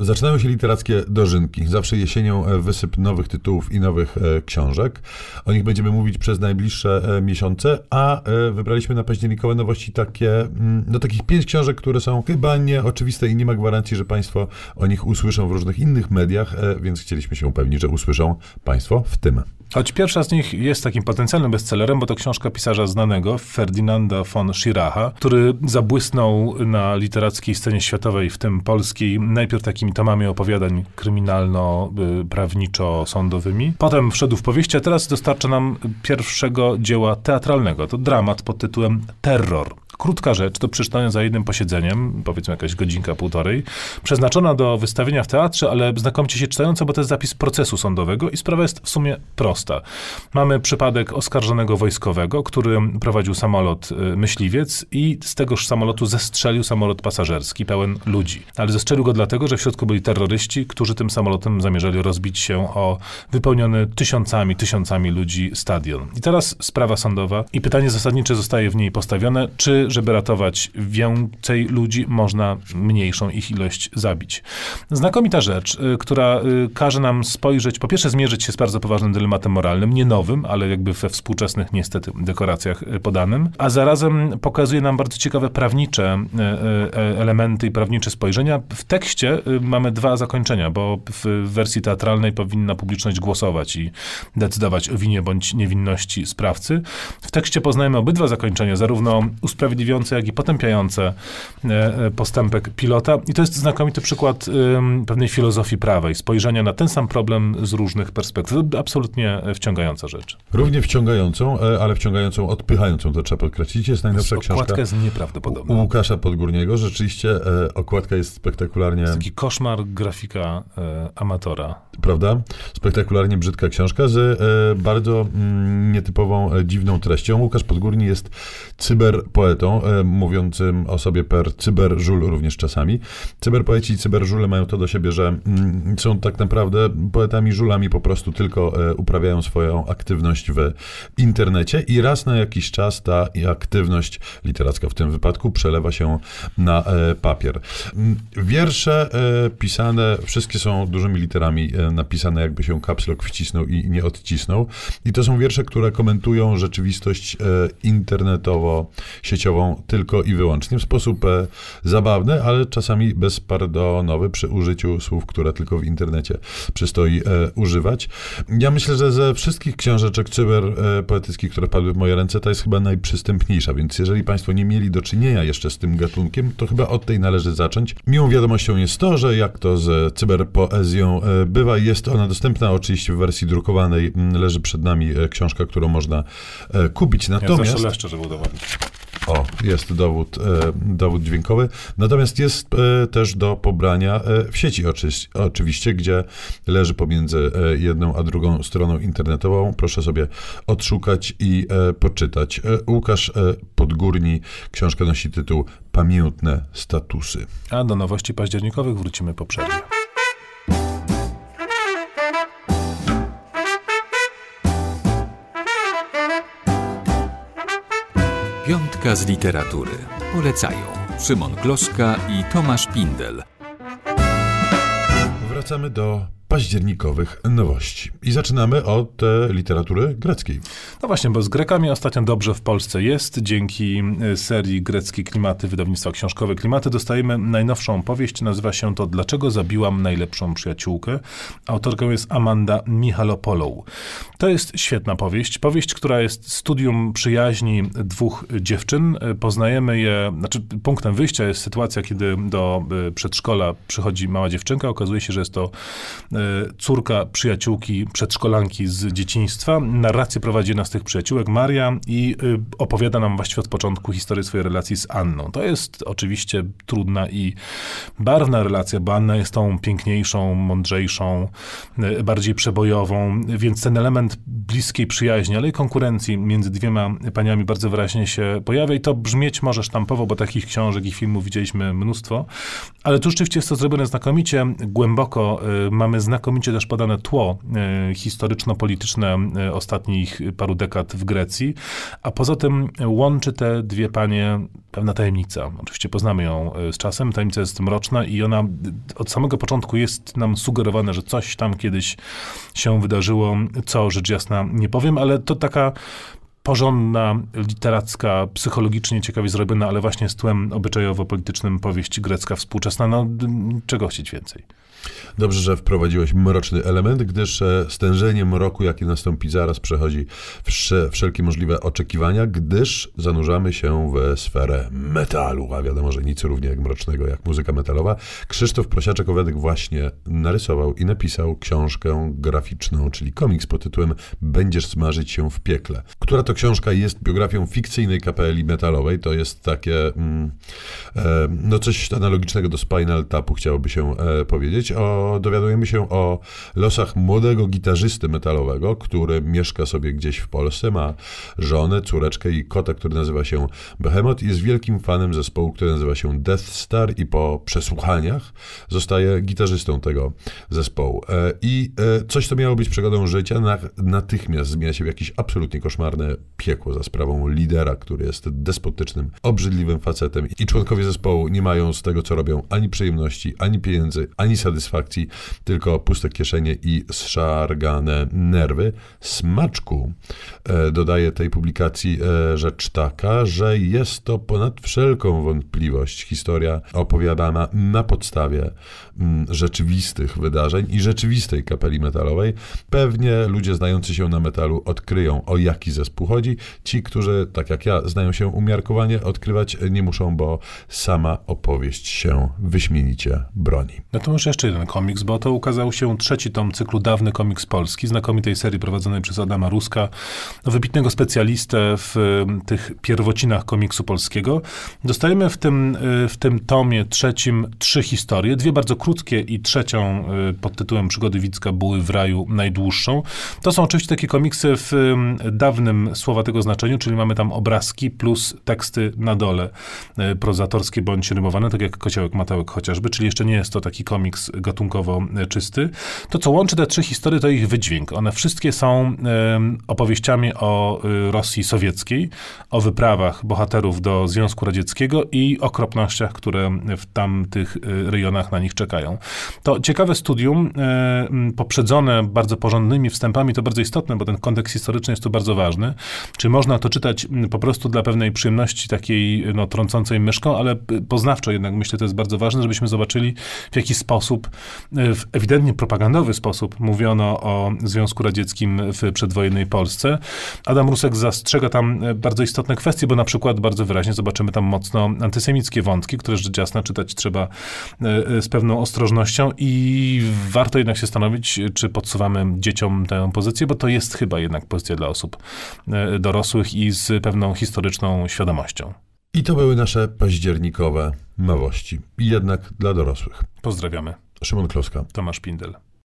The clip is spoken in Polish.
Zaczynają się literackie dożynki. Zawsze jesienią e, wysyp nowych tytułów i nowych e, książek. O nich będziemy mówić przez najbliższe e, miesiące, a wybraliśmy na październikowe nowości takie, mm, no takich pięć książek, które są chyba nieoczywiste i nie ma gwarancji, że Państwo o nich usłyszą w różnych innych mediach, więc chcieliśmy się upewnić, że usłyszą Państwo w tym. Choć pierwsza z nich jest takim potencjalnym bestsellerem, bo to książka pisarza znanego, Ferdinanda von Schiracha, który zabłysnął na literackiej scenie światowej, w tym polskiej, najpierw takimi tomami opowiadań kryminalno-prawniczo-sądowymi. Potem wszedł w powieści, a teraz dostarcza nam pierwszego dzieła teatralnego. To dramat pod tytułem Terror. Krótka rzecz, do przeczytania za jednym posiedzeniem, powiedzmy jakaś godzinka, półtorej, przeznaczona do wystawienia w teatrze, ale znakomicie się czytająca, bo to jest zapis procesu sądowego i sprawa jest w sumie prosta. Mamy przypadek oskarżonego wojskowego, który prowadził samolot y, myśliwiec i z tegoż samolotu zestrzelił samolot pasażerski pełen ludzi. Ale zestrzelił go dlatego, że w środku byli terroryści, którzy tym samolotem zamierzali rozbić się o wypełniony tysiącami, tysiącami ludzi stadion. I teraz sprawa sądowa i pytanie zasadnicze zostaje w niej postawione, czy żeby ratować więcej ludzi, można mniejszą ich ilość zabić. Znakomita rzecz, y, która y, każe nam spojrzeć, po pierwsze zmierzyć się z bardzo poważnym dylematem moralnym, nie nowym, ale jakby we współczesnych niestety dekoracjach y, podanym, a zarazem pokazuje nam bardzo ciekawe prawnicze y, elementy i prawnicze spojrzenia. W tekście mamy dwa zakończenia, bo w wersji teatralnej powinna publiczność głosować i decydować o winie bądź niewinności sprawcy. W tekście poznajemy obydwa zakończenia, zarówno usprawiedliwiające, jak i potępiające e, e, postępek pilota. I to jest znakomity przykład pewnej filozofii prawej, spojrzenia na ten sam problem z różnych perspektyw. Absolutnie e, wciągająca rzecz. Równie wciągającą, e, ale wciągającą, odpychającą, to trzeba podkreślić. Jest najnowsza książka Okładka jest u nieprawdopodobna. Łukasza Podgórniego. Rzeczywiście e, okładka jest spektakularnie... Taki koszmar grafika e, amatora. prawda? Spektakularnie brzydka książka z e, bardzo mm, nietypową, e, dziwną treścią. Łukasz Podgórni jest cyberpoetą, e, mówiącym o sobie per cyberżul również czasami. Cyberpoeci i cyberżule mają to do siebie, że mm, są tak naprawdę poetami żulami, po prostu tylko e, uprawiają swoją aktywność w internecie i raz na jakiś czas ta aktywność literacka w tym wypadku przelewa się na e, papier. Mm, Wiersze pisane, wszystkie są dużymi literami napisane, jakby się caps lock wcisnął i nie odcisnął. I to są wiersze, które komentują rzeczywistość e, tylko i wyłącznie w sposób e, zabawny, ale czasami bezpardonowy przy użyciu słów, które tylko w internecie przystoi e, używać. Ja myślę, że ze wszystkich książeczek cyberpoetyckich, które padły w moje ręce, ta jest chyba najprzystępniejsza, więc jeżeli Państwo nie mieli do czynienia jeszcze z tym gatunkiem, to chyba od tej należy zacząć. Miłą wiadomością jest to, że jak to z cyberpoezją e, bywa, jest ona dostępna oczywiście w wersji drukowanej. Leży przed nami e, książka, którą można e, kupić. Ja Natomiast... zawsze leszczę, żeby. O, jest dowód, e, dowód dźwiękowy. Natomiast jest e, też do pobrania e, w sieci oczy, oczywiście, gdzie leży pomiędzy jedną a drugą stroną internetową. Proszę sobie odszukać i poczytać. Łukasz Podgórni, książka nosi tytuł Pamiętne statusy. A do nowości październikowych wrócimy po Piątka z literatury. Polecają Szymon Gloszka i Tomasz Pindel. Wracamy do październikowych nowości. I zaczynamy od e, literatury greckiej. No właśnie, bo z Grekami ostatnio dobrze w Polsce jest. Dzięki y, serii Greckie Klimaty, wydawnictwa książkowe Klimaty, dostajemy najnowszą powieść. Nazywa się to Dlaczego zabiłam najlepszą przyjaciółkę. Autorką jest Amanda Michalopolou. To jest świetna powieść. Powieść, która jest studium przyjaźni dwóch dziewczyn. Y, Poznajemy je, znaczy punktem wyjścia jest sytuacja, kiedy do przedszkola przychodzi mała dziewczynka. Okazuje się, że jest to córka przyjaciółki przedszkolanki z dzieciństwa. Narrację prowadzi jedna z tych przyjaciółek, Maria, i y, opowiada nam właściwie od początku historię swojej relacji z Anną. To jest oczywiście trudna i barwna relacja, bo Anna jest tą piękniejszą, mądrzejszą, y, bardziej przebojową, więc ten element bliskiej przyjaźni, ale i konkurencji między dwiema paniami bardzo wyraźnie się pojawia i to brzmieć może sztampowo, bo takich książek i filmów widzieliśmy mnóstwo, ale tu rzeczywiście jest to zrobione znakomicie, głęboko. Y, Mamy znakomicie też podane tło e, historyczno-polityczne e, ostatnich paru dekad w Grecji, a poza tym łączy te dwie panie pewna tajemnica. Oczywiście poznamy ją e, z czasem, tajemnica jest mroczna i ona od samego początku jest nam sugerowane, że coś tam kiedyś się wydarzyło, co rzecz jasna nie powiem, ale to taka porządna, literacka, psychologicznie ciekawie zrobiona, ale właśnie z tłem obyczajowo-politycznym powieść grecka współczesna. No, czego chcieć więcej? Dobrze, że wprowadziłeś mroczny element, gdyż e, stężenie mroku, jakie nastąpi zaraz, przechodzi wsze, wszelkie możliwe oczekiwania, gdyż zanurzamy się w sferę metalu, a wiadomo, że nic równie jak mrocznego, jak muzyka metalowa. Krzysztof Prosiaczek-Owedek właśnie narysował i napisał książkę graficzną, czyli komiks pod tytułem Będziesz smażyć się w piekle, która to książka jest biografią fikcyjnej kapeli metalowej, to jest takie, mm, e, no coś analogicznego do Spinal Tapu, chciałoby się e, powiedzieć, o, dowiadujemy się o losach młodego gitarzysty metalowego, który mieszka sobie gdzieś w Polsce, ma żonę, córeczkę i kota, który nazywa się Behemoth i jest wielkim fanem zespołu, który nazywa się Death Star i po przesłuchaniach zostaje gitarzystą tego zespołu. E, I e, coś, co miało być przygodą życia, natychmiast zmienia się w jakieś absolutnie koszmarne piekło za sprawą lidera, który jest despotycznym, obrzydliwym facetem i członkowie zespołu nie mają z tego, co robią, ani przyjemności, ani pieniędzy, ani satysfakcji satysfakcji, tylko puste kieszenie i zszargane nerwy. Smaczku e, dodaje tej publikacji e, rzecz taka, że jest to ponad wszelką wątpliwość historia opowiadana na podstawie mm, rzeczywistych wydarzeń i rzeczywistej kapeli metalowej. Pewnie ludzie znający się na metalu odkryją, o jaki zespół chodzi. Ci, którzy, tak jak ja, znają się umiarkowanie, odkrywać nie muszą, bo sama opowieść się wyśmienicie broni. No to może jeszcze jeden komiks, bo to ukazał się trzeci tom cyklu Dawny Komiks Polski, znakomitej serii prowadzonej przez Adama Ruska, wybitnego specjalistę w tych pierwocinach komiksu polskiego. Dostajemy w tym, y, w tym tomie trzecim trzy historie, dwie bardzo krótkie i trzecią y, pod tytułem Przygody Wicka były w raju najdłuższą. To są oczywiście takie komiksy w dawnym słowa tego znaczeniu, czyli mamy tam obrazki plus teksty na dole, y, prozatorskie bądź rymowane, tak jak Kociołek Matałek chociażby, czyli jeszcze nie jest to taki komiks gatunkowo czysty. To, co łączy te trzy historie, to ich wydźwięk. One wszystkie są opowieściami o y, Rosji sowieckiej, o wyprawach bohaterów do Związku Radzieckiego i okropnościach, które w tamtych y, rejonach na nich czekają. To ciekawe studium, e, poprzedzone bardzo porządnymi wstępami, to bardzo istotne, bo ten kontekst historyczny jest tu bardzo ważny. Czy można to czytać po prostu dla pewnej przyjemności takiej no, trącącej myszką, ale poznawczo jednak myślę, to jest bardzo ważne, żebyśmy zobaczyli, w jaki sposób w ewidentnie propagandowy sposób mówiono o Związku Radzieckim w przedwojennej Polsce. Adam Rusek zastrzega tam e, bardzo istotne kwestie, bo na przykład bardzo wyraźnie zobaczymy tam mocno antysemickie wątki, które rzecz jasna czytać trzeba e, e, z pewną ostrożnością i warto jednak się stanowić, czy podsuwamy dzieciom tę pozycję, bo to jest chyba jednak pozycja dla osób dorosłych i z pewną historyczną świadomością. I to były nasze październikowe nowości. Jednak dla dorosłych. Pozdrawiamy. Szymon Kloska. Tomasz Pindel.